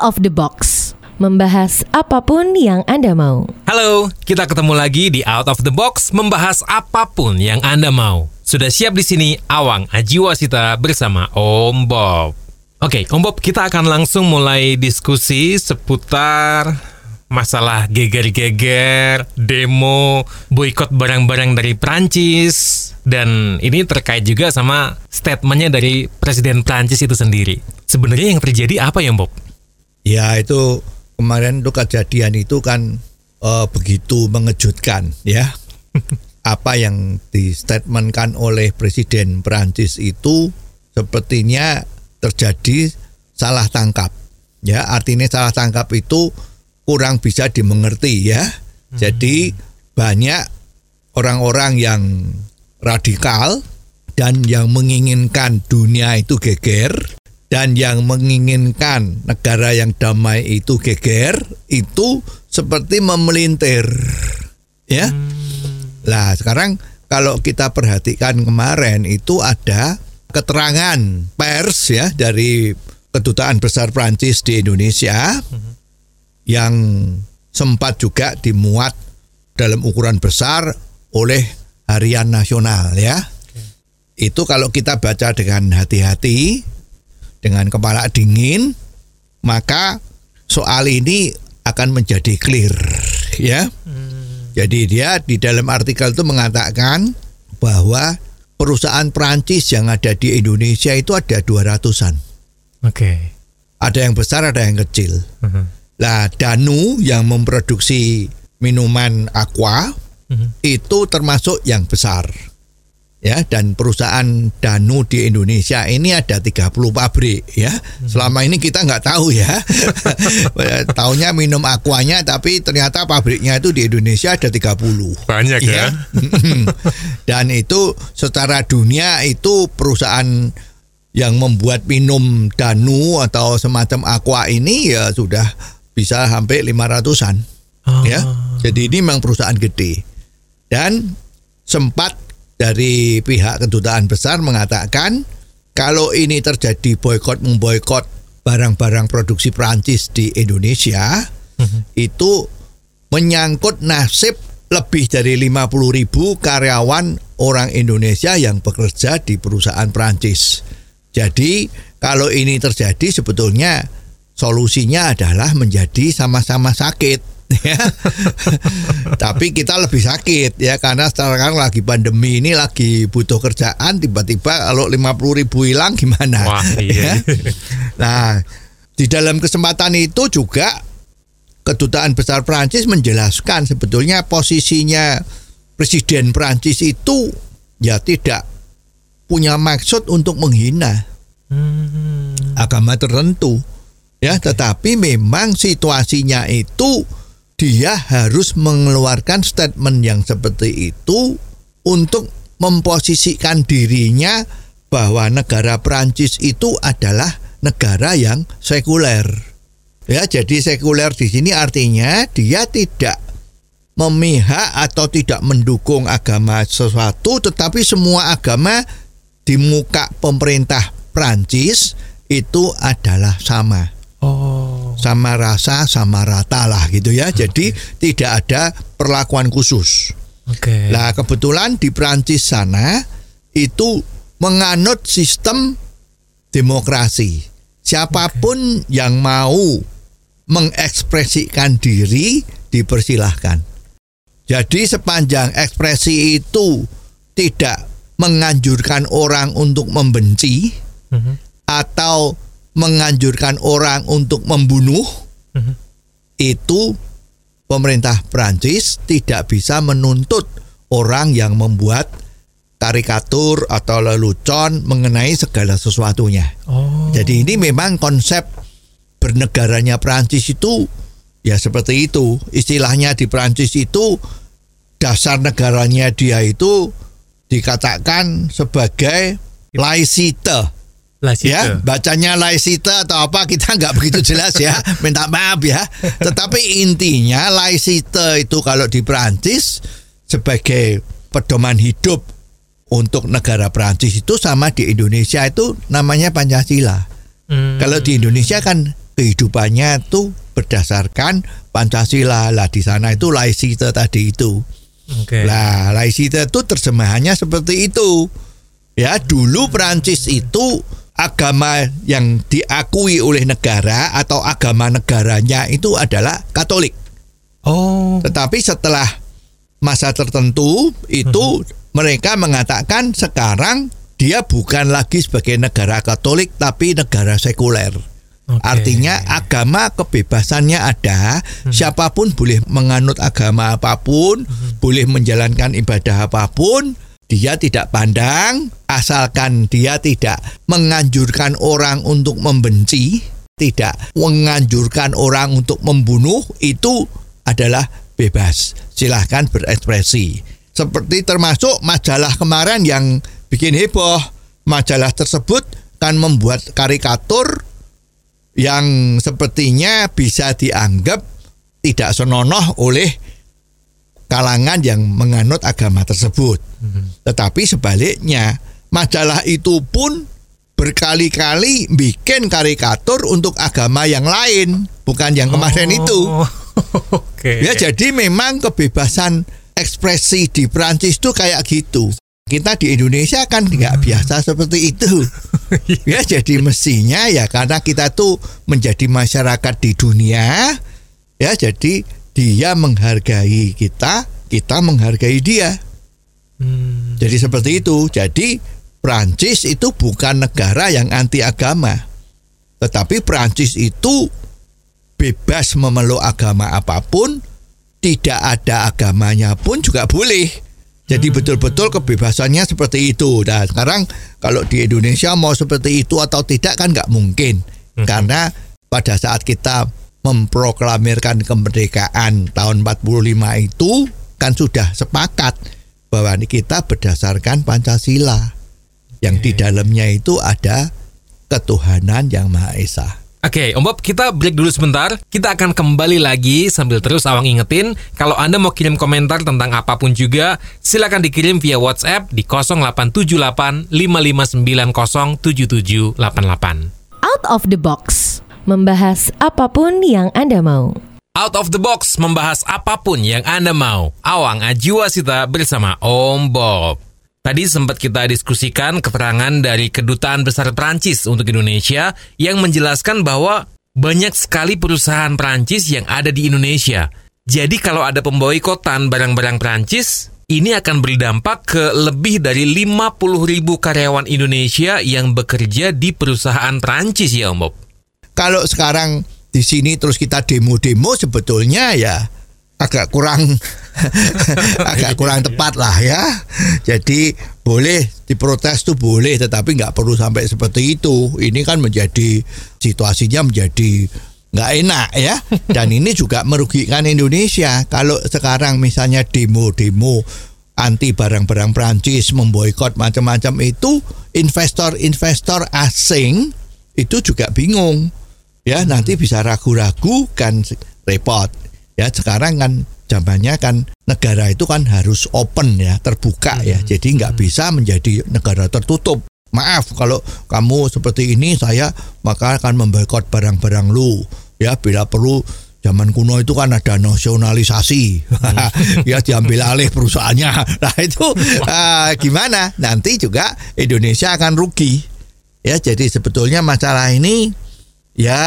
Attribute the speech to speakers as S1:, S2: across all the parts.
S1: of the box. Membahas apa pun yang Anda mau.
S2: Halo, kita ketemu lagi di Out of the Box membahas apa pun yang Anda mau. Sudah siap di sini Awang Ajiwasita bersama Om Bob. Oke, Om Bob, kita akan langsung mulai diskusi seputar masalah geger-geger, demo, boykot barang-barang dari Prancis, dan ini terkait juga sama statementnya dari Presiden Prancis itu sendiri. Sebenarnya yang terjadi apa ya, Bob?
S3: Ya itu kemarin itu kejadian itu kan uh, begitu mengejutkan ya. Apa yang distatementkan oleh Presiden Prancis itu sepertinya terjadi salah tangkap. Ya, artinya salah tangkap itu kurang bisa dimengerti ya. Jadi banyak orang-orang yang radikal dan yang menginginkan dunia itu geger dan yang menginginkan negara yang damai itu geger itu seperti memelintir. Ya. Lah sekarang kalau kita perhatikan kemarin itu ada keterangan pers ya dari kedutaan besar Prancis di Indonesia yang sempat juga dimuat dalam ukuran besar oleh harian nasional ya. Itu kalau kita baca dengan hati-hati dengan kepala dingin, maka soal ini akan menjadi clear, ya. Jadi dia di dalam artikel itu mengatakan bahwa perusahaan Prancis yang ada di Indonesia itu ada 200-an.
S2: Oke.
S3: Ada yang besar, ada yang kecil. Lah Danu yang memproduksi minuman aqua itu termasuk yang besar ya dan perusahaan Danu di Indonesia ini ada 30 pabrik ya. Selama ini kita nggak tahu ya. Taunya minum aquanya tapi ternyata pabriknya itu di Indonesia ada 30.
S2: Banyak ya.
S3: dan itu secara dunia itu perusahaan yang membuat minum Danu atau semacam aqua ini ya sudah bisa sampai 500-an.
S2: Oh.
S3: Ya. Jadi ini memang perusahaan gede. Dan sempat dari pihak kedutaan besar mengatakan kalau ini terjadi boykot memboikot barang-barang produksi Prancis di Indonesia itu menyangkut nasib lebih dari 50 ribu karyawan orang Indonesia yang bekerja di perusahaan Prancis. Jadi kalau ini terjadi sebetulnya solusinya adalah menjadi sama-sama sakit ya. Tapi kita lebih sakit ya karena sekarang lagi pandemi ini lagi butuh kerjaan tiba-tiba kalau 50 ribu hilang gimana?
S2: Wah, iya.
S3: Ya. Nah, di dalam kesempatan itu juga kedutaan besar Prancis menjelaskan sebetulnya posisinya Presiden Prancis itu ya tidak punya maksud untuk menghina
S2: Hmm.
S3: agama tertentu ya tetapi memang situasinya itu dia harus mengeluarkan statement yang seperti itu untuk memposisikan dirinya bahwa negara Prancis itu adalah negara yang sekuler. Ya, jadi sekuler di sini artinya dia tidak memihak atau tidak mendukung agama sesuatu tetapi semua agama di muka pemerintah Prancis itu adalah sama
S2: Oh.
S3: Sama rasa sama rata lah gitu ya. Jadi tidak ada perlakuan khusus.
S2: Oke.
S3: Nah, kebetulan di Prancis sana itu menganut sistem demokrasi. Siapa pun yang mau mengekspresikan diri dipersilahkan. Jadi sepanjang ekspresi itu tidak menganjurkan orang untuk membenci
S2: Mhm.
S3: atau menganjurkan orang untuk membunuh
S2: Mhm.
S3: itu pemerintah Prancis tidak bisa menuntut orang yang membuat karikatur atau lelucon mengenai segala sesuatunya.
S2: Oh.
S3: Jadi ini memang konsep bernegaranya Prancis itu ya seperti itu. Istilahnya di Prancis itu dasar negaranya dia itu dikatakan sebagai laicite.
S2: Lah situ.
S3: Ya, bacanya laicite atau apa kita nggak begitu jelas ya. Minta maaf ya. Tetapi intinya laicite itu kalau di Prancis sebagai pedoman hidup untuk negara Prancis itu sama di Indonesia itu namanya Pancasila.
S2: Hmm.
S3: Kalau di Indonesia kan kehidupannya itu berdasarkan Pancasila. Lah di sana itu laicite tadi itu.
S2: Oke.
S3: Lah, laicite itu terjemahannya seperti itu. Ya, dulu Prancis itu agama yang diakui oleh negara atau agama negaranya itu adalah Katolik.
S2: Oh.
S3: Tetapi setelah masa tertentu itu mereka mengatakan sekarang dia bukan lagi sebagai negara Katolik tapi negara sekuler.
S2: Oke.
S3: Artinya agama kebebasannya ada, siapa pun boleh menganut agama apa pun, boleh menjalankan ibadah apa pun, dia tidak pandang asalkan dia tidak menganjurkan orang untuk membenci, tidak menganjurkan orang untuk membunuh itu adalah bebas. Silahkan berekspresi. Seperti termasuk majalah kemarin yang bikin heboh. Majalah tersebut kan membuat karikatur yang sepertinya bisa dianggap tidak senonoh oleh kalangan yang menganut agama tersebut. Tetapi sebaliknya, majalah itu pun berkali-kali bikin karikatur untuk agama yang lain, bukan yang kemarin itu.
S2: Oh, Oke.
S3: Ya jadi memang kebebasan ekspresi di Prancis itu kayak gitu. Kita di Indonesia kan nggak biasa seperti itu. Ya jadi mestinya ya karena kita tuh menjadi masyarakat di dunia, ya jadi dia menghargai kita, kita menghargai dia.
S2: Hmm.
S3: Jadi seperti itu. Jadi Prancis itu bukan negara yang anti agama. Tetapi Prancis itu bebas memeluk agama apa pun, tidak ada agamanya pun juga boleh. Jadi betul-betul kebebasannya seperti itu. Nah sekarang kalau di Indonesia mau seperti itu atau tidak kan nggak mungkin. Karena pada saat kita memproklamirkan kemerdekaan tahun 45 itu kan sudah sepakat bahwa ini kita berdasarkan Pancasila yang di dalamnya itu ada ketuhanan yang Maha Esa.
S2: Oke, Om Bob, kita break dulu sebentar. Kita akan kembali lagi sambil terus Awang ingetin, kalau Anda mau kirim komentar tentang apa pun juga, silakan dikirim via WhatsApp di 0878 5590 7788.
S1: Out of the box. Membahas apa pun yang Anda mau.
S2: Out of the box membahas apa pun yang Anda mau. Awang Ajiwasita bersama Om Bob. Tadi sempat kita diskusikan keterangan dari Kedutaan Besar Prancis untuk Indonesia yang menjelaskan bahwa banyak sekali perusahaan Prancis yang ada di Indonesia. Jadi kalau ada pemboikotan barang-barang Prancis, ini akan berdampak ke lebih dari 50 ribu karyawan Indonesia yang bekerja di perusahaan Prancis ya Om Bob.
S3: Kalau sekarang di sini terus kita demo-demo sebetulnya ya agak kurang agak kurang tepat lah ya. Jadi boleh diprotes tuh boleh, tetapi nggak perlu sampai seperti itu. Ini kan menjadi situasinya menjadi nggak enak ya. Dan ini juga merugikan Indonesia. Kalau sekarang misalnya demo-demo anti barang-barang Prancis memboikot macam-macam itu investor-investor asing itu juga bingung ya nanti bisa ragu-ragu kan repot. Ya sekarang kan zamannya kan negara itu kan harus open ya terbuka ya. Jadi nggak bisa menjadi negara tertutup. Maaf kalau kamu seperti ini saya maka akan memboikot barang-barang lu. Ya bila perlu zaman kuno itu kan ada nasionalisasi. Ya diambil alih perusahaannya. Nah itu ah, gimana? Nanti juga Indonesia akan rugi. Ya jadi sebetulnya masalah ini ya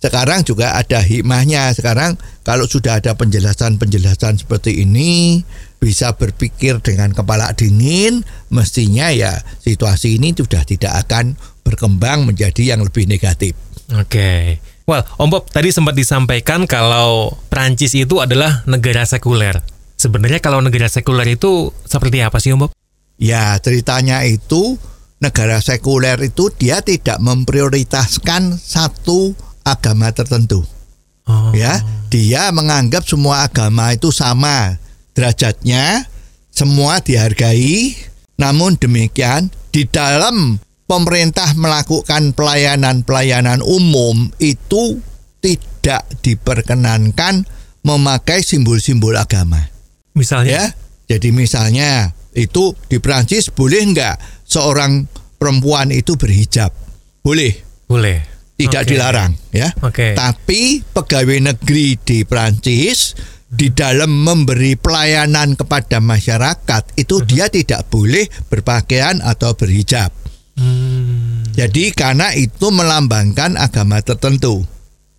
S3: sekarang juga ada hikmahnya sekarang kalau sudah ada penjelasan-penjelasan seperti ini bisa berpikir dengan kepala dingin mestinya ya situasi ini sudah tidak akan berkembang menjadi yang lebih negatif
S2: Oke. Well, Om Bob tadi sempat disampaikan kalau Prancis itu adalah negara sekuler. Sebenarnya kalau negara sekuler itu seperti apa sih Om Bob?
S3: Ya, ceritanya itu negara sekuler itu dia tidak memprioritaskan satu agama tertentu.
S2: Oh.
S3: Ya, dia menganggap semua agama itu sama derajatnya, semua dihargai. Namun demikian, di dalam pemerintah melakukan pelayanan-pelayanan umum itu tidak diperkenankan memakai simbol-simbol agama
S2: Misalnya?
S3: ya. Jadi misalnya itu di Prancis boleh nggak seorang perempuan itu berhijab? Boleh.
S2: Boleh.
S3: tidak
S2: Oke.
S3: dilarang ya.
S2: Oke.
S3: Tapi pegawai negeri di Prancis di dalam memberi pelayanan kepada masyarakat itu
S2: Mhm.
S3: dia tidak boleh berpakaian atau berhijab.
S2: Hmm,
S3: Jadi karena itu melambangkan agama tertentu.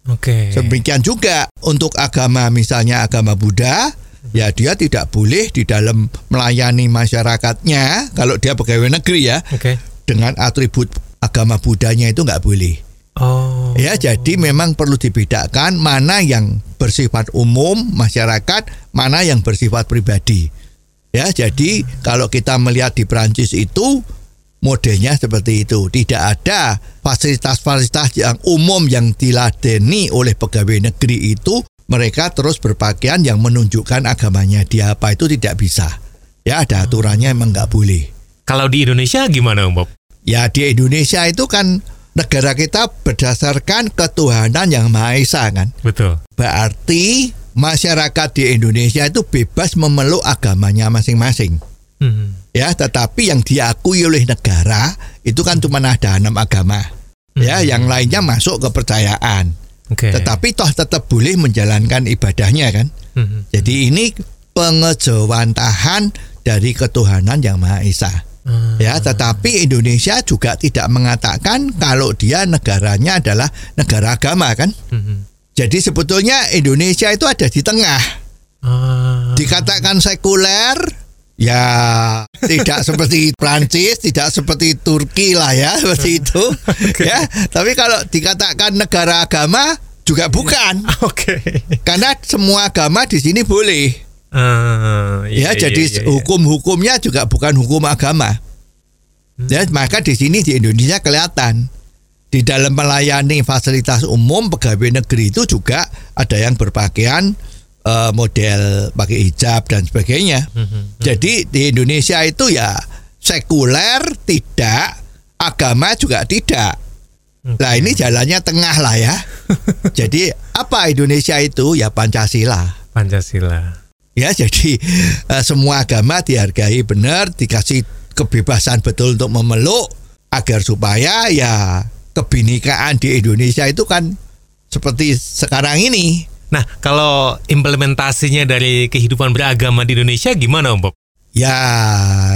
S2: Oke.
S3: Demikian juga untuk agama misalnya agama Buddha, ya dia tidak boleh di dalam melayani masyarakatnya kalau dia pegawai negeri ya
S2: Oke.
S3: dengan atribut agama Buddhanya itu nggak boleh.
S2: Oh.
S3: Ya, jadi memang perlu dibedakan mana yang bersifat umum masyarakat, mana yang bersifat pribadi. Ya, jadi kalau kita melihat di Prancis itu modelnya seperti itu. Tidak ada fasilitas-fasilitas yang umum yang diladeni oleh pegawai negeri itu mereka terus berpakaian yang menunjukkan agamanya dia apa itu tidak bisa. Ya, ada aturannya emang nggak boleh.
S2: Kalau di Indonesia gimana, Om Bob?
S3: Ya di Indonesia itu kan negara kita berdasarkan ketuhanan yang Maha Esa kan.
S2: Betul.
S3: Berarti masyarakat di Indonesia itu bebas memeluk agamanya masing-masing.
S2: Hmm.
S3: Ya, tetapi yang diakui oleh negara itu kan cuma ada enam agama. Ya, yang lainnya masuk kepercayaan.
S2: Oke.
S3: Tetapi toh tetap boleh menjalankan ibadahnya kan.
S2: Hmm.
S3: Jadi ini pengejawantahan dari ketuhanan yang Maha Esa.
S2: Hmm.
S3: Ya, tetapi Indonesia juga tidak mengatakan kalau dia negaranya adalah negara agama kan.
S2: Hmm.
S3: Jadi sebetulnya Indonesia itu ada di tengah.
S2: Ah.
S3: Dikatakan sekuler, ya tidak seperti Prancis, tidak seperti Turki lah ya, seperti itu. Ya, tapi kalau dikatakan negara agama juga bukan.
S2: Oke.
S3: Karena semua agama di sini boleh.
S2: Ah,
S3: Ya,
S2: iya,
S3: jadi
S2: iya, iya.
S3: hukum-hukumnya juga bukan hukum agama. Ya, maka di sini di Indonesia kelihatan di dalam melayani fasilitas umum pegawai negeri itu juga ada yang berpakaian eh, model pakai hijab dan sebagainya.
S2: Mhm.
S3: Jadi di Indonesia itu ya sekuler tidak, agama juga tidak. Nah ini jalannya tengah lah ya. Jadi apa Indonesia itu ya Pancasila.
S2: Pancasila.
S3: Ya, jadi eh, semua agama dihargai benar, dikasih kebebasan betul untuk memeluk agar supaya ya kebinekaan di Indonesia itu kan seperti sekarang ini.
S2: Nah, kalau implementasinya dari kehidupan beragama di Indonesia gimana, Om Bob?
S3: Ya,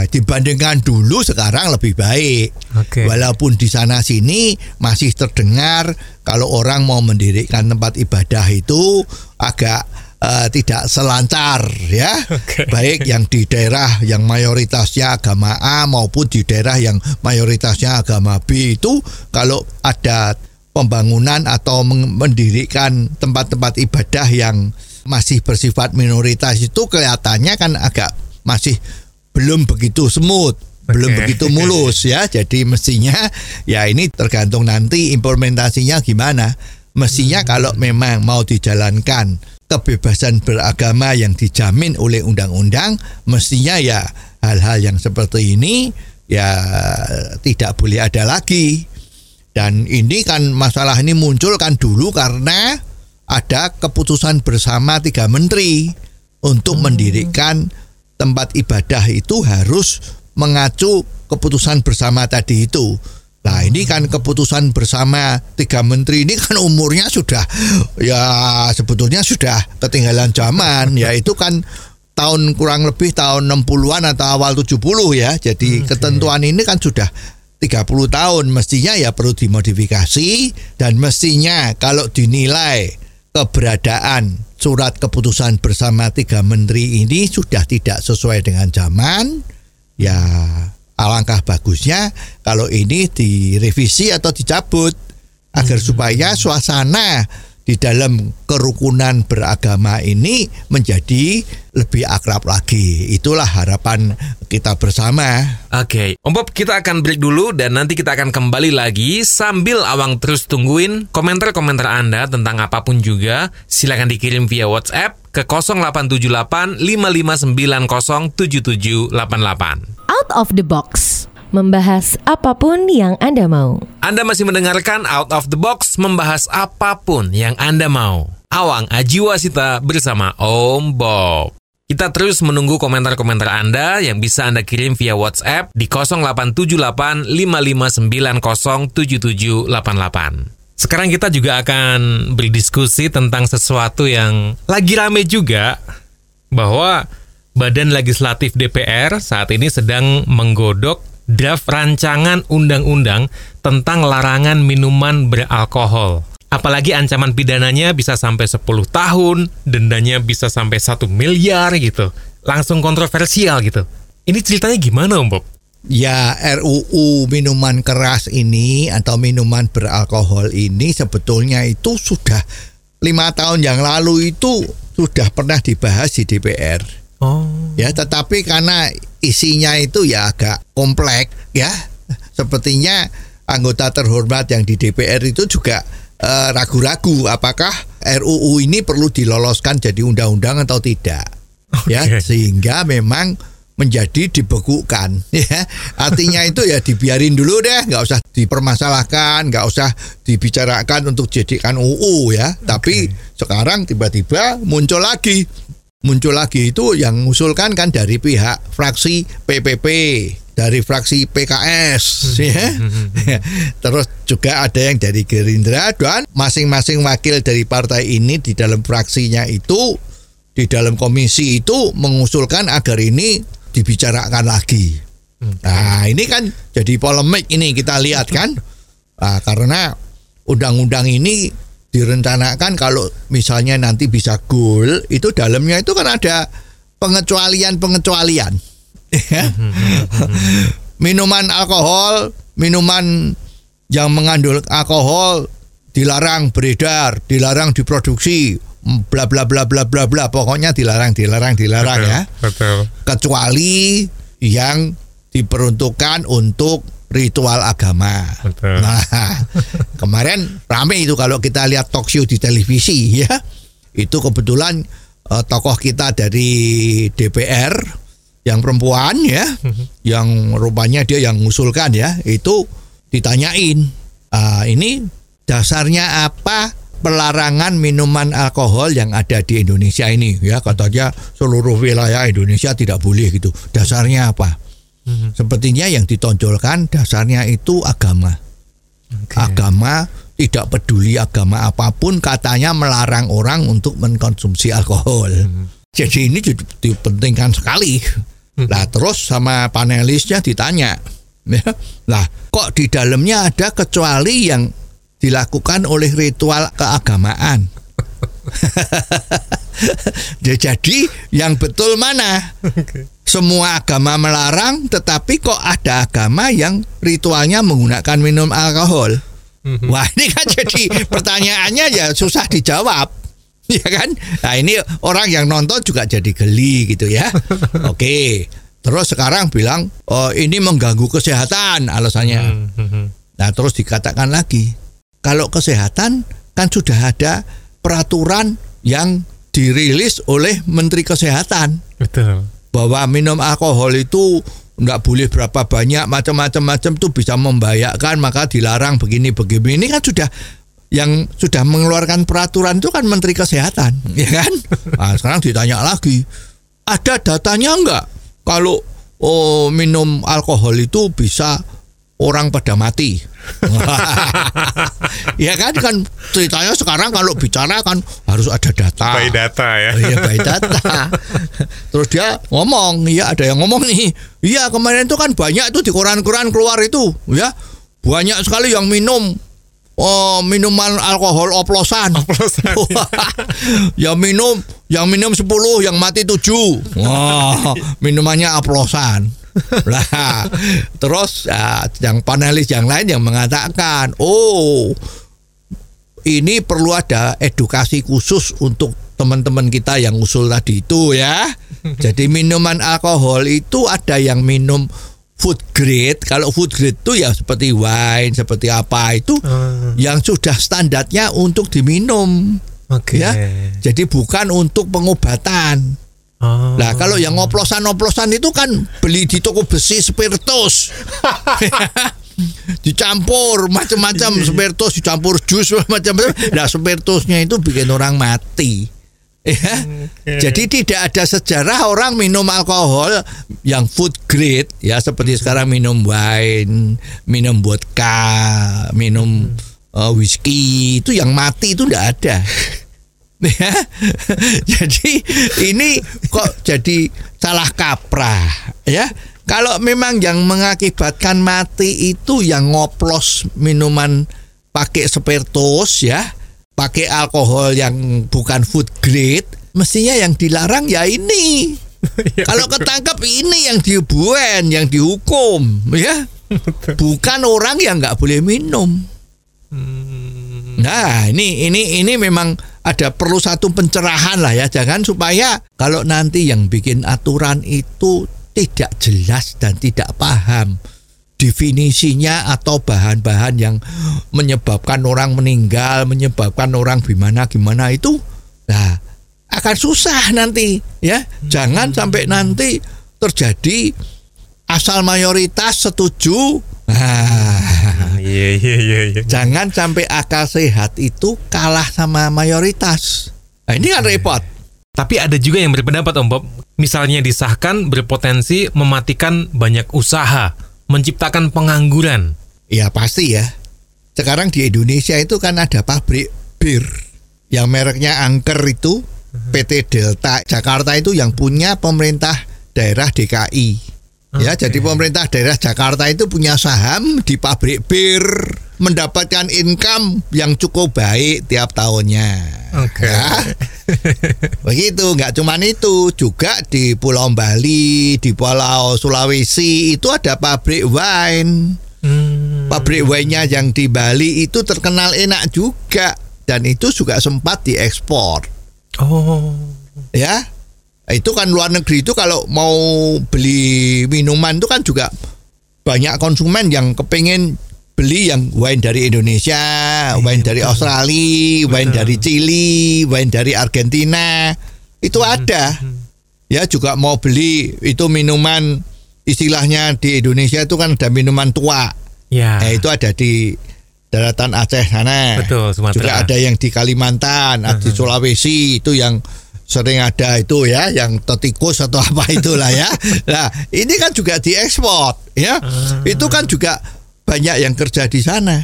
S3: dibandingkan dulu sekarang lebih baik.
S2: Oke.
S3: Walaupun di sana sini masih terdengar kalau orang mau mendirikan tempat ibadah itu agak eh, tidak selancar ya.
S2: Oke.
S3: Baik yang di daerah yang mayoritasnya agama A maupun di daerah yang mayoritasnya agama B itu kalau ada pembangunan atau mendirikan tempat-tempat ibadah yang masih bersifat minoritas itu kelihatannya kan agak masih belum begitu smooth, belum
S2: Oke.
S3: begitu mulus ya. Jadi mestinya ya ini tergantung nanti implementasinya gimana. Mestinya kalau memang mau dijalankan kebebasan beragama yang dijamin oleh undang-undang, mestinya ya hal-hal yang seperti ini ya tidak boleh ada lagi. Dan ini kan masalah ini muncul kan dulu karena ada keputusan bersama tiga menteri untuk mendirikan tempat ibadah itu harus mengacu keputusan bersama tadi itu. Nah ini kan keputusan bersama tiga menteri ini kan umurnya sudah ya sebetulnya sudah ketinggalan zaman ya itu kan tahun kurang lebih tahun 60-an atau awal 70 ya. Jadi ketentuan ini kan sudah 30 tahun mestinya ya perlu dimodifikasi dan mestinya kalau dinilai keberadaan surat keputusan bersama tiga menteri ini sudah tidak sesuai dengan zaman ya alangkah bagusnya kalau ini direvisi atau dicabut agar supaya suasana di dalam kerukunan beragama ini menjadi lebih akrab lagi. Itulah harapan kita bersama.
S2: Oke, Om Bob kita akan break dulu dan nanti kita akan kembali lagi sambil Awang terus tungguin komentar-komentar Anda tentang apa pun juga. Silakan dikirim via WhatsApp ke 0878 5590 7788.
S1: Out of the box. Membahas apa pun yang Anda mau.
S2: Anda masih mendengarkan Out of the Box membahas apa pun yang Anda mau. Awang Ajiwasita bersama Om Bob. Kita terus menunggu komentar-komentar Anda yang bisa Anda kirim via WhatsApp di 0878 5590 7788. Sekarang kita juga akan berdiskusi tentang sesuatu yang lagi rame juga bahwa Badan Legislatif DPR saat ini sedang menggodok draft rancangan undang-undang tentang larangan minuman beralkohol. Apalagi ancaman pidananya bisa sampai 10 tahun, dendanya bisa sampai 1 miliar gitu. Langsung kontroversial gitu. Ini ceritanya gimana Om Bob?
S3: Ya RUU minuman keras ini atau minuman beralkohol ini sebetulnya itu sudah lima tahun yang lalu itu sudah pernah dibahas di DPR.
S2: Oh.
S3: Ya, tetapi karena isinya itu ya agak kompleks ya, sepertinya anggota terhormat yang di DPR itu juga eh, ragu-ragu apakah RUU ini perlu diloloskan jadi undang-undang atau tidak. Ya,
S2: Oke.
S3: sehingga memang menjadi dibekukan ya artinya itu ya dibiarin dulu deh nggak usah dipermasalahkan nggak usah dibicarakan untuk jadikan UU ya tapi sekarang tiba-tiba muncul lagi muncul lagi itu yang mengusulkan kan dari pihak fraksi PPP dari fraksi PKS ya terus juga ada yang dari Gerindra dan masing-masing wakil dari partai ini di dalam fraksinya itu di dalam komisi itu mengusulkan agar ini dibicarakan lagi. Nah, ini kan jadi polemik ini kita lihat kan. Nah, karena undang-undang ini direncanakan kalau misalnya nanti bisa goal itu dalamnya itu kan ada pengecualian-pengecualian. Ya. minuman alkohol, minuman yang mengandung alkohol dilarang beredar, dilarang diproduksi, bla bla bla bla bla bla. Pokoknya dilarang, dilarang, dilarang ya
S2: Betul.
S3: kecuali yang diperuntukkan untuk ritual agama.
S2: Betul.
S3: Nah, kemarin rame itu kalau kita lihat talk show di televisi ya. Itu kebetulan eh, tokoh kita dari DPR yang perempuan ya, yang rupanya dia yang mengusulkan ya, itu ditanyain, "Ah, ini dasarnya apa pelarangan minuman alkohol yang ada di Indonesia ini ya katanya seluruh wilayah Indonesia tidak boleh gitu dasarnya apa sepertinya yang ditonjolkan dasarnya itu agama. Agama tidak peduli agama apa pun katanya melarang orang untuk mengkonsumsi alkohol. Jadi ini dipentingkan sekali. Lah terus sama panelisnya ditanya ya, lah kok di dalamnya ada kecuali yang dilakukan oleh ritual keagamaan. Ya, Jadi yang betul mana? Semua agama melarang, tetapi kok ada agama yang ritualnya menggunakan minum alkohol? Wah ini kan jadi pertanyaannya ya susah dijawab, ya kan? Nah ini orang yang nonton juga jadi geli gitu ya. Oke, terus sekarang bilang oh ini mengganggu kesehatan alasannya. Nah terus dikatakan lagi kalau kesehatan kan sudah ada peraturan yang dirilis oleh Menteri Kesehatan
S2: Betul.
S3: Bahwa minum alkohol itu nggak boleh berapa banyak macam-macam macam tuh bisa membahayakan maka dilarang begini begini. Ini kan sudah yang sudah mengeluarkan peraturan itu kan Menteri Kesehatan ya kan? Nah, sekarang ditanya lagi ada datanya nggak? Kalau oh minum alkohol itu bisa orang pada mati ya kan kan ceritanya sekarang kalau bicara kan harus ada data
S2: By data ya.
S3: Oh, iya by data. Terus dia ngomong, iya ada yang ngomong nih. Iya kemarin itu kan banyak tuh di koran-koran keluar itu, ya banyak sekali yang minum oh minuman alkohol oplosan.
S2: Oplosan.
S3: yang minum, yang minum 10, yang mati 7. Wah, minumannya oplosan. Lah, terus ah, yang panelis yang lain yang mengatakan, "Oh, ini perlu ada edukasi khusus untuk teman-teman kita yang usul tadi itu ya. Jadi minuman alkohol itu ada yang minum food grade. Kalau food grade itu ya seperti wine, seperti apa itu
S2: Ah,
S3: yang sudah standarnya untuk diminum.
S2: Oke.
S3: Ya. Jadi bukan untuk pengobatan.
S2: Oh.
S3: Nah, kalau yang oplosan-oplosan itu kan beli di toko besi spiritus. dicampur macam-macam spiritus dicampur jus macam-macam. Nah, spiritusnya itu bikin orang mati. Ya. Jadi tidak ada sejarah orang minum alkohol yang food grade ya seperti sekarang minum wine, minum vodka, minum eh, whisky itu yang mati itu tidak ada. ya. jadi ini kok jadi salah kaprah ya. Kalau memang yang mengakibatkan mati itu yang ngoplos minuman pakai spiritus ya, pakai alkohol yang bukan food grade, mestinya yang dilarang ya ini. Kalau ketangkap ini yang dibuat, yang dihukum, ya. Bukan orang yang nggak boleh minum. Nah, ini ini ini memang ada perlu satu pencerahan lah ya, jangan supaya kalau nanti yang bikin aturan itu tidak jelas dan tidak paham definisinya atau bahan-bahan yang menyebabkan orang meninggal, menyebabkan orang gimana gimana itu, nah akan susah nanti ya. Jangan sampai nanti terjadi asal mayoritas setuju. Nah,
S2: Iya iya iya iya.
S3: jangan sampai akal sehat itu kalah sama mayoritas. Nah, ini kan repot.
S2: Tapi ada juga yang berpendapat Om Bob, misalnya disahkan berpotensi mematikan banyak usaha, menciptakan pengangguran.
S3: Ya pasti ya. Sekarang di Indonesia itu kan ada pabrik bir yang mereknya Angker itu PT Delta Jakarta itu yang punya pemerintah daerah DKI. Ya, jadi pemerintah daerah Jakarta itu punya saham di pabrik bir, mendapatkan income yang cukup baik tiap tahunnya.
S2: Oke.
S3: Ya. Begitu, nggak cuman itu, juga di Pulau Bali, di Pulau Sulawesi itu ada pabrik wine.
S2: Hmm.
S3: Pabrik wine-nya yang di Bali itu terkenal enak juga dan itu juga sempat diekspor.
S2: Oh.
S3: Ya. Itu kan luar negeri itu kalau mau beli minuman itu kan juga banyak konsumen yang kepengen beli yang wine dari Indonesia, wine dari Australia, wine dari Chili, wine dari Argentina. Itu ada. Ya juga mau beli itu minuman istilahnya di Indonesia itu kan ada minuman tua.
S2: Ya.
S3: Eh, itu ada di daratan Aceh sana.
S2: Betul, Sumatera.
S3: Juga ada yang di Kalimantan, ada di Sulawesi itu yang sering ada itu ya, yang tetikus atau apa itulah ya. Nah, ini kan juga diekspor ya. Itu kan juga banyak yang kerja di sana.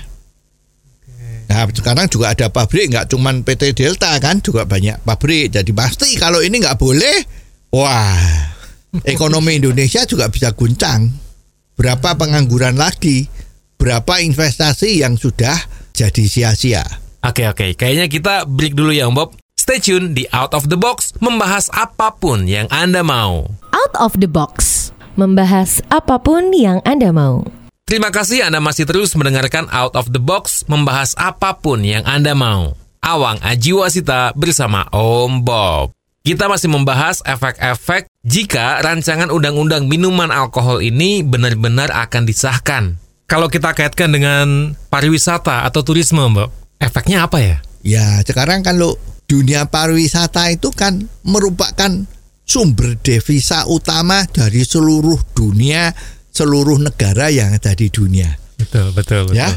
S3: Nah, sekarang juga ada pabrik nggak cuman PT Delta kan, juga banyak pabrik. Jadi pasti kalau ini nggak boleh, wah, ekonomi Indonesia juga bisa guncang. Berapa pengangguran lagi? Berapa investasi yang sudah jadi sia-sia?
S2: Oke oke, kayaknya kita break dulu ya Om Bob. Stay tune di Out of the Box membahas apa pun yang Anda mau.
S1: Out of the box. Membahas apa pun yang Anda mau.
S2: Terima kasih Anda masih terus mendengarkan Out of the Box membahas apa pun yang Anda mau. Awang Ajiwasita bersama Om Bob. Kita masih membahas efek-efek jika rancangan undang-undang minuman alkohol ini benar-benar akan disahkan. Kalau kita kaitkan dengan pariwisata atau turisme, Mbak, efeknya apa ya?
S3: Ya, sekarang kalau dunia pariwisata itu kan merupakan sumber devisa utama dari seluruh dunia, seluruh negara yang ada di dunia.
S2: Betul, betul,
S3: Ya.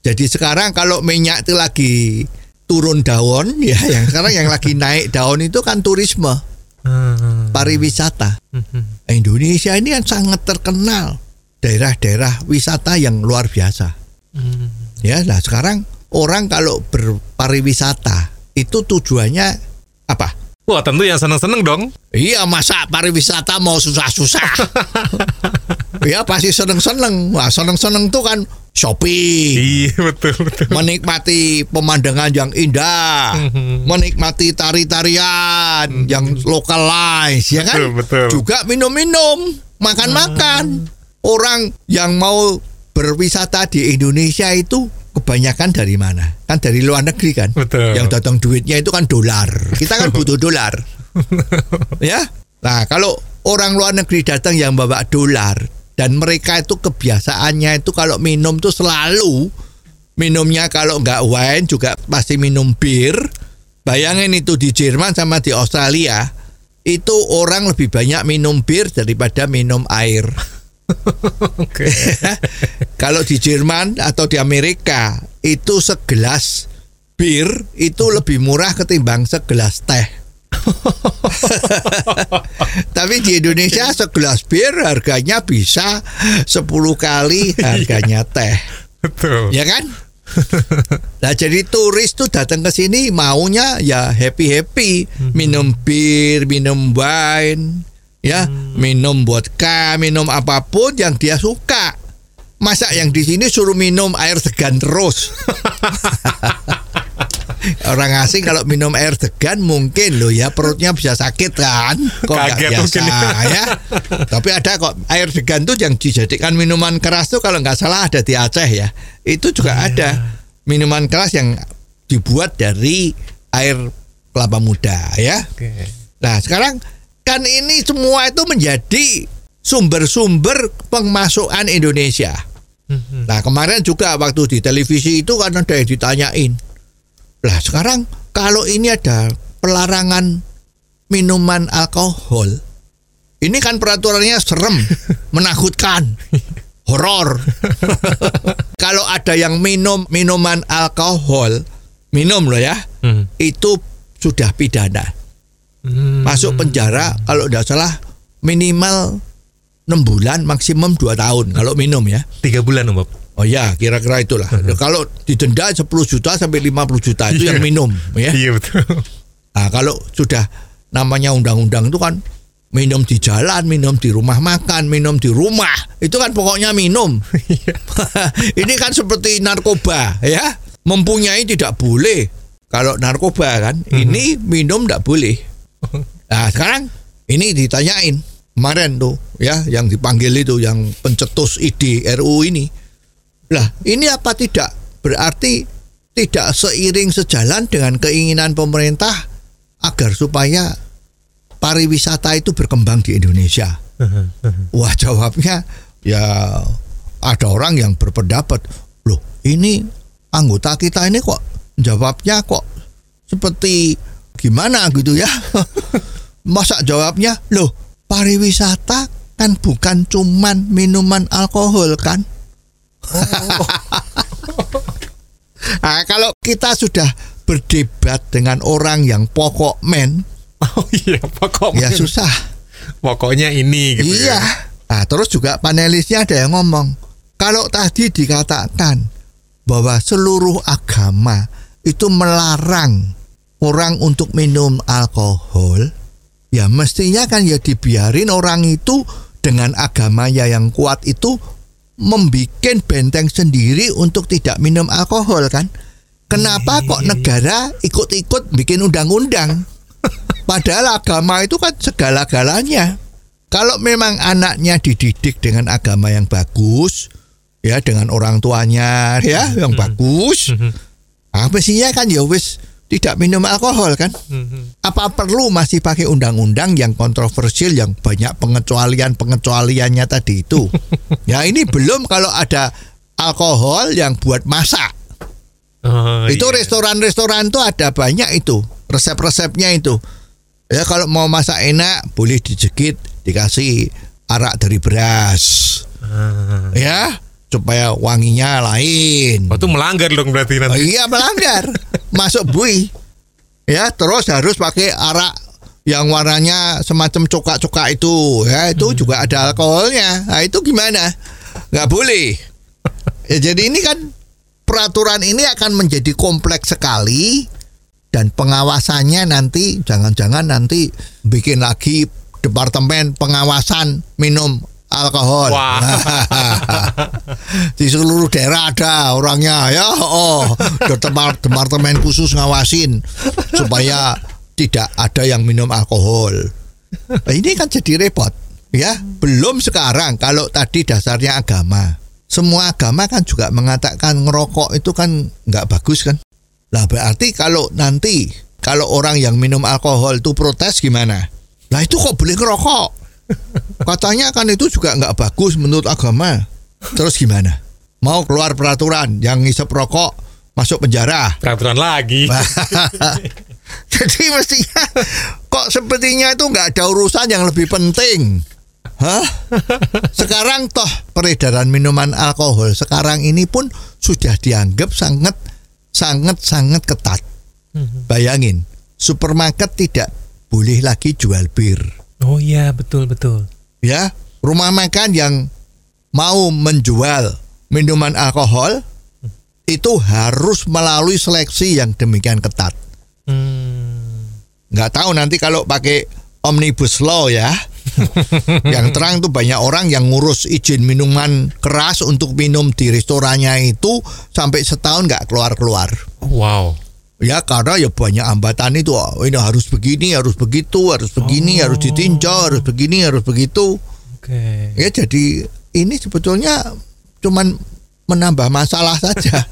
S3: Jadi sekarang kalau minyak itu lagi turun daun, ya yang sekarang yang lagi naik daun itu kan turisme,
S2: Hmm.
S3: pariwisata. Indonesia ini kan sangat terkenal daerah-daerah wisata yang luar biasa. Ya, nah sekarang orang kalau berpariwisata itu tujuannya apa?
S2: Wah, tentu yang seneng-seneng dong.
S3: Iya, masa pariwisata mau susah-susah? Iya, pasti seneng-seneng. Wah, seneng-seneng tuh kan shopping,
S2: Iya, betul, betul.
S3: menikmati pemandangan yang indah, menikmati tari-tarian yang localized, ya kan?
S2: Betul, betul.
S3: Juga minum-minum, makan-makan. Orang yang mau berwisata di Indonesia itu kebanyakan dari mana? Kan dari luar negeri kan?
S2: Betul.
S3: Yang datang duitnya itu kan dolar. Kita kan butuh dolar. ya. Nah, kalau orang luar negeri datang yang bawa dolar dan mereka itu kebiasaannya itu kalau minum tuh selalu minumnya kalau nggak wine juga pasti minum bir. Bayangin itu di Jerman sama di Australia itu orang lebih banyak minum bir daripada minum air. Kalau di Jerman atau di Amerika itu segelas bir itu lebih murah ketimbang segelas teh. Tapi di Indonesia segelas bir harganya bisa 10 kali harganya teh.
S2: Betul.
S3: Ya kan? Nah jadi turis tuh datang ke sini maunya ya happy happy, minum bir, minum wine, ya, minum vodka, minum apa pun yang dia suka. Masa yang di sini suruh minum air segan terus? Orang asing kalau minum air segan mungkin loh ya perutnya bisa sakit kan? Kok
S2: Kaget
S3: biasa
S2: mungkin
S3: ya? Tapi ada kok air segan tuh yang dijadikan minuman keras tuh kalau nggak salah ada di Aceh ya. Itu juga ada minuman keras yang dibuat dari air kelapa muda ya.
S2: Oke.
S3: Nah sekarang kan ini semua itu menjadi sumber-sumber pemasukan Indonesia.
S2: Mhm.
S3: Nah kemarin juga waktu di televisi itu kan ada yang ditanyain. Lah sekarang kalau ini ada pelarangan minuman alkohol, ini kan peraturannya serem, menakutkan, horor. kalau ada yang minum minuman alkohol, minum loh ya,
S2: Hmm.
S3: itu sudah pidana
S2: Hmm.
S3: masuk penjara kalau tidak salah minimal 6 bulan maksimum 2 tahun kalau minum ya.
S2: Tiga bulan Om Bob.
S3: Oh ya, kira-kira itulah. kalau didenda 10 juta sampai 50 juta itu yang
S2: Iya.
S3: minum ya.
S2: Iya betul.
S3: Nah, kalau sudah namanya undang-undang itu kan minum di jalan, minum di rumah makan, minum di rumah. Itu kan pokoknya minum. Ini kan seperti narkoba ya. Mempunyai tidak boleh. Kalau narkoba kan, ini minum tidak boleh. Nah, sekarang ini ditanyain kemarin tuh ya yang dipanggil itu yang pencetus ide RU ini. Lah, ini apa tidak berarti tidak seiring sejalan dengan keinginan pemerintah agar supaya pariwisata itu berkembang di Indonesia? Wah, jawabnya ya ada orang yang berpendapat, loh ini anggota kita ini kok jawabnya kok seperti gimana gitu ya? Masa jawabnya, loh pariwisata kan bukan cuman minuman alkohol kan? Nah, kalau kita sudah berdebat dengan orang yang pokok men,
S2: Oh iya, pokoknya
S3: ya susah.
S2: pokoknya ini gitu
S3: iya.
S2: ya.
S3: Nah, terus juga panelisnya ada yang ngomong, kalau tadi dikatakan bahwa seluruh agama itu melarang orang untuk minum alkohol, ya mestinya kan ya dibiarin orang itu dengan agamanya yang kuat itu membikin benteng sendiri untuk tidak minum alkohol kan? Kenapa kok negara ikut-ikut bikin undang-undang? Padahal agama itu kan segala-galanya. Kalau memang anaknya dididik dengan agama yang bagus, ya dengan orang tuanya ya yang bagus, ah mestinya kan ya wis tidak minum alkohol kan? Apa perlu masih pakai undang-undang yang kontroversial yang banyak pengecualian pengecualiannya tadi itu? ya ini belum kalau ada alkohol yang buat masak.
S2: Oh,
S3: itu
S2: iya.
S3: restoran-restoran tuh ada banyak itu resep-resepnya itu. Ya kalau mau masak enak boleh dijegit dikasih arak dari beras.
S2: Ah.
S3: Ya supaya wanginya lain.
S2: Oh, itu melanggar dong berarti
S3: Oh,
S2: nanti.
S3: iya melanggar. Masuk bui. Ya terus harus pakai arak yang warnanya semacam cokak-cokak itu. Ya itu juga ada alkoholnya. Nah itu gimana? Nggak boleh. Ya, jadi ini kan peraturan ini akan menjadi kompleks sekali dan pengawasannya nanti jangan-jangan nanti bikin lagi departemen pengawasan minum alkohol.
S2: Wah.
S3: di seluruh daerah ada orangnya. Ya oh. Depart- departemen khusus ngawasin supaya tidak ada yang minum alkohol. Nah, ini kan jadi repot. Ya belum sekarang kalau tadi dasarnya agama. Semua agama kan juga mengatakan ngerokok itu kan nggak bagus kan? Lah berarti kalau nanti kalau orang yang minum alkohol itu protes gimana? Lah itu kok boleh ngerokok katanya kan itu juga nggak bagus menurut agama terus gimana mau keluar peraturan yang ngisep rokok masuk penjara
S2: Peraturan lagi.
S3: jadi mestinya kok sepertinya itu nggak ada urusan yang lebih penting Hah? Sekarang toh peredaran minuman alkohol sekarang ini pun sudah dianggap sangat sangat sangat ketat. Bayangin, supermarket tidak boleh lagi jual bir.
S2: Oh iya, betul betul.
S3: Ya, rumah makan yang mau menjual minuman alkohol itu harus melalui seleksi yang demikian ketat.
S2: Hmm.
S3: Nggak tahu nanti kalau pakai omnibus law ya. yang terang tuh banyak orang yang ngurus izin minuman keras untuk minum di restorannya itu sampai setahun nggak keluar-keluar.
S2: Wow.
S3: Ya karena ya banyak hambatan itu oh, ini harus begini, harus begitu, harus begini, harus ditinjau, harus begini, harus begitu.
S2: Oke.
S3: Ya jadi ini sebetulnya cuman menambah masalah saja.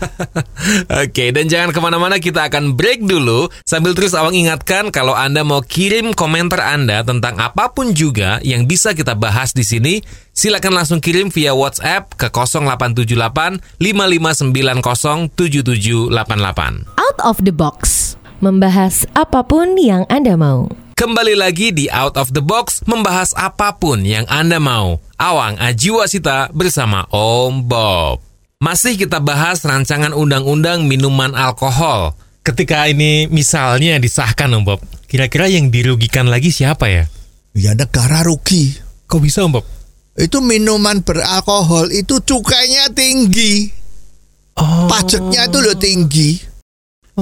S2: Oke, dan jangan ke mana-mana kita akan break dulu Sambil terus awang ingatkan kalau Anda mau kirim komentar Anda tentang apa pun juga yang bisa kita bahas di sini Silakan langsung kirim via WhatsApp ke 0878 5590 7788
S1: Out of the box. Membahas apa pun yang Anda mau.
S2: Kembali lagi di Out of the Box membahas apa pun yang Anda mau. Awang Ajiwasita bersama Om Bob. Masih kita bahas rancangan undang-undang minuman alkohol. Ketika ini misalnya disahkan Om Bob, kira-kira yang dirugikan lagi siapa ya?
S3: ya negara rugi.
S2: Kok bisa Om Bob?
S3: Itu minuman beralkohol itu cukainya tinggi.
S2: Oh,
S3: Pajaknya itu loh tinggi.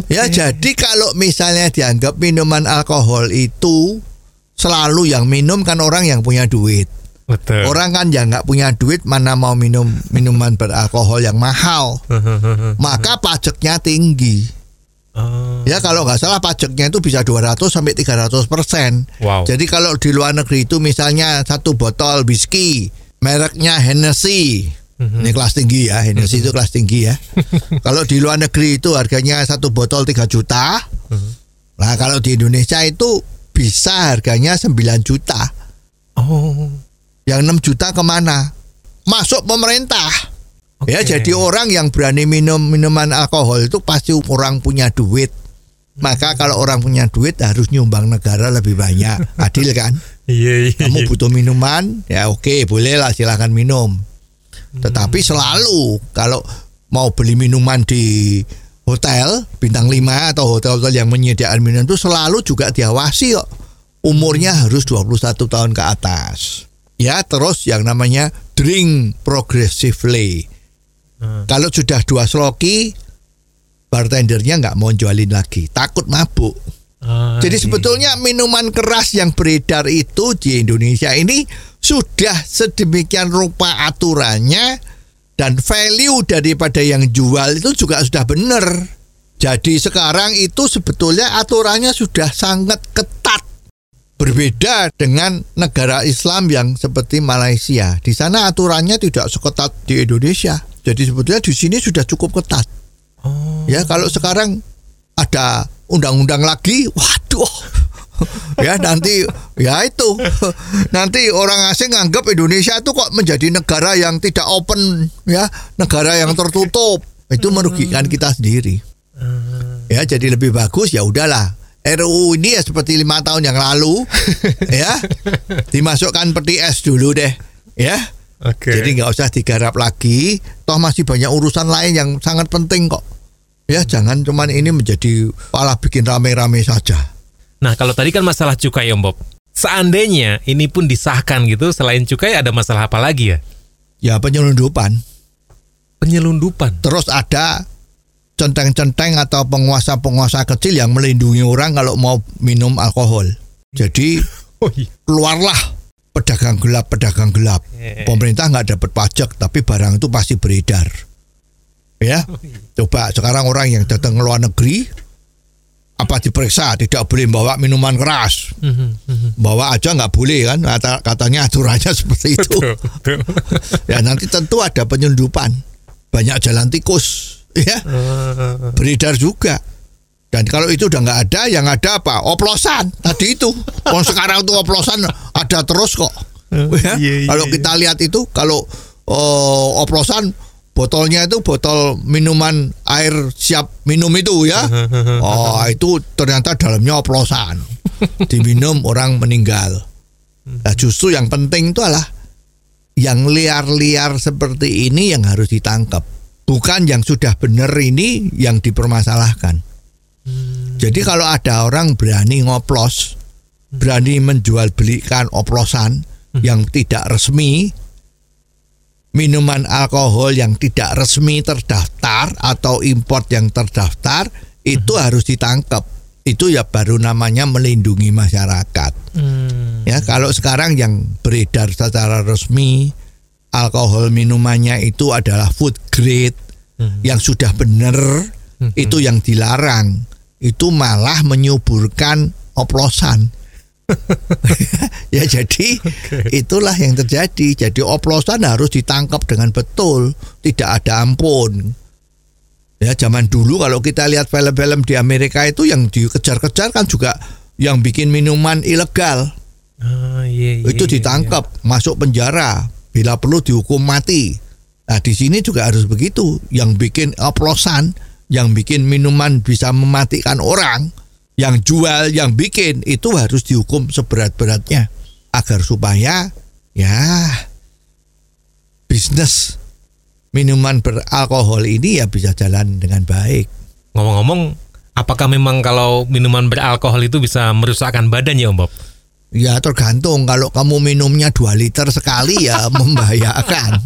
S3: Ya jadi kalau misalnya dianggap minuman alkohol itu selalu yang minum kan orang yang punya duit.
S2: Betul.
S3: Orang kan yang nggak punya duit mana mau minum minuman beralkohol yang mahal. Maka pajaknya tinggi.
S2: Oh,
S3: Ya kalau nggak salah pajaknya itu bisa 200 sampai 300 persen.
S2: wow.
S3: Jadi kalau di luar negeri itu misalnya satu botol whisky mereknya Hennessy. Ini kelas tinggi ya, Hennessy itu kelas tinggi ya. kalau di luar negeri itu harganya satu botol 3 juta. Nah kalau di Indonesia itu bisa harganya 9 juta.
S2: oh,
S3: Yang 6 juta ke mana? Masuk pemerintah. Ya
S2: Oke.
S3: jadi orang yang berani minum minuman alkohol itu pasti orang punya duit. Maka kalau orang punya duit harus nyumbang negara lebih banyak. Adil kan?
S2: iya, iya.
S3: Kamu butuh minuman, ya oke, boleh lah silahkan minum. Tetapi selalu kalau mau beli minuman di hotel bintang 5 atau hotel-hotel yang menyediakan minuman itu selalu juga diawasi kok. Umurnya harus 21 tahun ke atas. Ya, terus yang namanya drink progressively.
S2: Hmm.
S3: Kalau sudah dua sloki, bartendernya nggak mau jualin lagi, takut mabuk.
S2: Ah,
S3: Jadi
S2: iya.
S3: sebetulnya minuman keras yang beredar itu di Indonesia ini sudah sedemikian rupa aturannya dan value daripada yang jual itu juga sudah benar. Jadi sekarang itu sebetulnya aturannya sudah sangat ketat. Berbeda dengan negara Islam yang seperti Malaysia. Di sana aturannya tidak seketat di Indonesia. Jadi sebetulnya di sini sudah cukup ketat.
S2: Oh,
S3: Ya kalau sekarang ada undang-undang lagi, waduh. ya nanti ya itu nanti orang asing nganggap Indonesia itu kok menjadi negara yang tidak open ya negara yang tertutup itu merugikan kita sendiri ya jadi lebih bagus ya udahlah RUU ini ya seperti lima tahun yang lalu ya dimasukkan peti es dulu deh ya
S2: Oke.
S3: jadi nggak usah digarap lagi. Toh masih banyak urusan lain yang sangat penting kok. Ya jangan cuman ini menjadi malah bikin rame-rame saja.
S2: Nah, kalau tadi kan masalah cukai Om Bob. Seandainya ini pun disahkan gitu, selain cukai ada masalah apa lagi ya?
S3: Ya penyelundupan.
S2: Penyelundupan.
S3: Terus ada centeng-centeng atau penguasa-penguasa kecil yang melindungi orang kalau mau minum alkohol. Jadi
S2: Oh iya.
S3: keluarlah pedagang gelap, pedagang gelap. Pemerintah nggak dapat pajak, tapi barang itu pasti beredar. Ya, coba sekarang orang yang datang ke luar negeri, apa diperiksa tidak boleh bawa minuman keras,
S2: Mhm, mhm.
S3: bawa aja nggak boleh kan? Kata, katanya aturannya seperti itu. Ya nanti tentu ada penyelundupan, banyak jalan tikus, ya beredar juga. Dan kalau itu udah nggak ada, yang ada apa? Oplosan tadi itu. Kalau sekarang tuh oplosan ada terus kok. Ya,
S2: iya, iya,
S3: kalau
S2: iya.
S3: kita lihat itu, kalau oh, oplosan botolnya itu botol minuman air siap minum itu ya. Oh itu ternyata dalamnya oplosan. Diminum orang meninggal. Nah justru yang penting itu adalah yang liar-liar seperti ini yang harus ditangkap. Bukan yang sudah benar ini yang dipermasalahkan. Jadi kalau ada orang berani ngoplos, berani menjual belikan oplosan yang tidak resmi, minuman alkohol yang tidak resmi terdaftar atau import yang terdaftar itu harus ditangkap. Itu ya baru namanya melindungi masyarakat.
S2: Hmm.
S3: Ya, kalau sekarang yang beredar secara resmi alkohol minumannya itu adalah food grade yang sudah benar itu yang dilarang. Itu malah menyuburkan oplosan. ya jadi itulah yang terjadi. Jadi oplosan harus ditangkap dengan betul, tidak ada ampun. Ya zaman dulu kalau kita lihat film-film di Amerika itu yang dikejar-kejar kan juga yang bikin minuman ilegal.
S2: Ah, iya, iya,
S3: itu
S2: iya,
S3: ditangkap, masuk penjara, bila perlu dihukum mati. Nah, di sini juga harus begitu. Yang bikin oplosan, yang bikin minuman bisa mematikan orang, yang jual, yang bikin itu harus dihukum seberat-beratnya agar supaya ya bisnis minuman beralkohol ini ya bisa jalan dengan baik.
S2: Ngomong-ngomong, apakah memang kalau minuman beralkohol itu bisa merusakkan badan ya Om Bob?
S3: Ya tergantung kalau kamu minumnya 2 liter sekali ya membahayakan.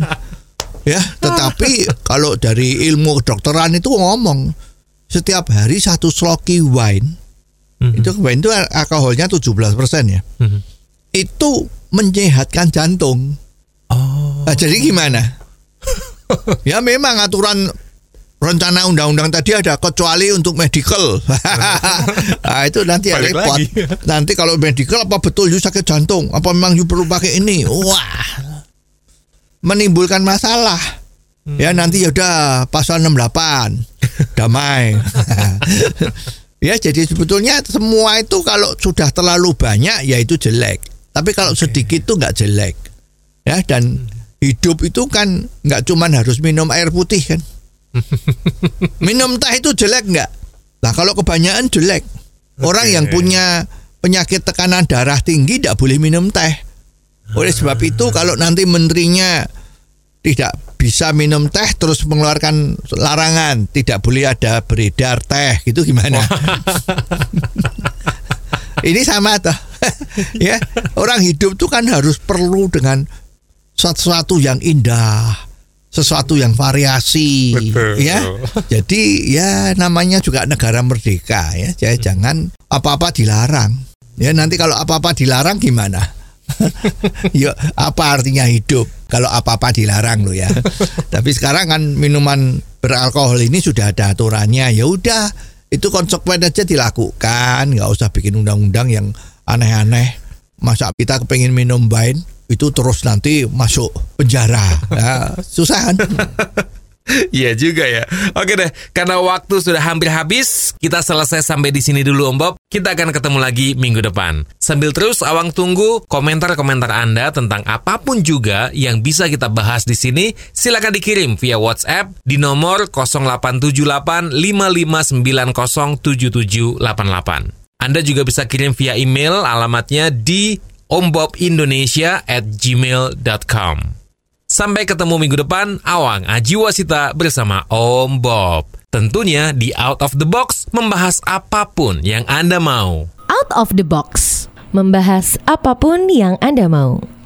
S3: Ya, tetapi kalau dari ilmu kedokteran itu ngomong setiap hari satu sloki wine
S2: Mhm.
S3: itu wine itu alkoholnya 17% ya.
S2: Mhm.
S3: Itu menyehatkan jantung.
S2: Oh.
S3: Nah, jadi gimana? ya memang aturan rencana undang-undang tadi ada kecuali untuk medical. nah, itu nanti ya repot.
S2: lagi.
S3: Nanti kalau medical apa betul you sakit jantung? Apa memang you perlu pakai ini? Wah. Menimbulkan masalah. Ya nanti ya udah pasal 68 damai. ya jadi sebetulnya semua itu kalau sudah terlalu banyak ya itu jelek. Tapi kalau sedikit itu nggak jelek. Ya dan hidup itu kan nggak cuman harus minum air putih kan. minum teh itu jelek nggak? Nah kalau kebanyakan jelek. Orang yang punya penyakit tekanan darah tinggi tidak boleh minum teh. Oleh sebab itu kalau nanti menterinya tidak bisa minum teh terus mengeluarkan larangan tidak boleh ada beredar teh gitu gimana? Ini sama toh. ya, orang hidup tuh kan harus perlu dengan sesuatu yang indah, sesuatu yang variasi,
S2: Betul.
S3: ya. Jadi ya namanya juga negara merdeka ya. Jadi jangan apa-apa dilarang. Ya nanti kalau apa-apa dilarang gimana? ya apa artinya hidup kalau apa-apa dilarang lo ya. Tapi sekarang kan minuman beralkohol ini sudah ada aturannya. Ya udah itu konsekuen aja dilakukan, nggak usah bikin undang-undang yang aneh-aneh. Masa kita kepengen minum wine itu terus nanti masuk penjara. Ya, susah kan?
S2: Iya juga ya. Oke deh, karena waktu sudah hampir habis, kita selesai sampai di sini dulu Om Bob. Kita akan ketemu lagi minggu depan. Sambil terus Awang tunggu komentar-komentar Anda tentang apa pun juga yang bisa kita bahas di sini, silakan dikirim via WhatsApp di nomor 0878 55907788. Anda juga bisa kirim via email alamatnya di ombobindonesia at gmail.com. Sampai ketemu minggu depan, Awang Ajiwasita bersama Om Bob. Tentunya di Out of the Box membahas apa pun yang Anda mau.
S1: Out of the box. Membahas apa pun yang Anda mau.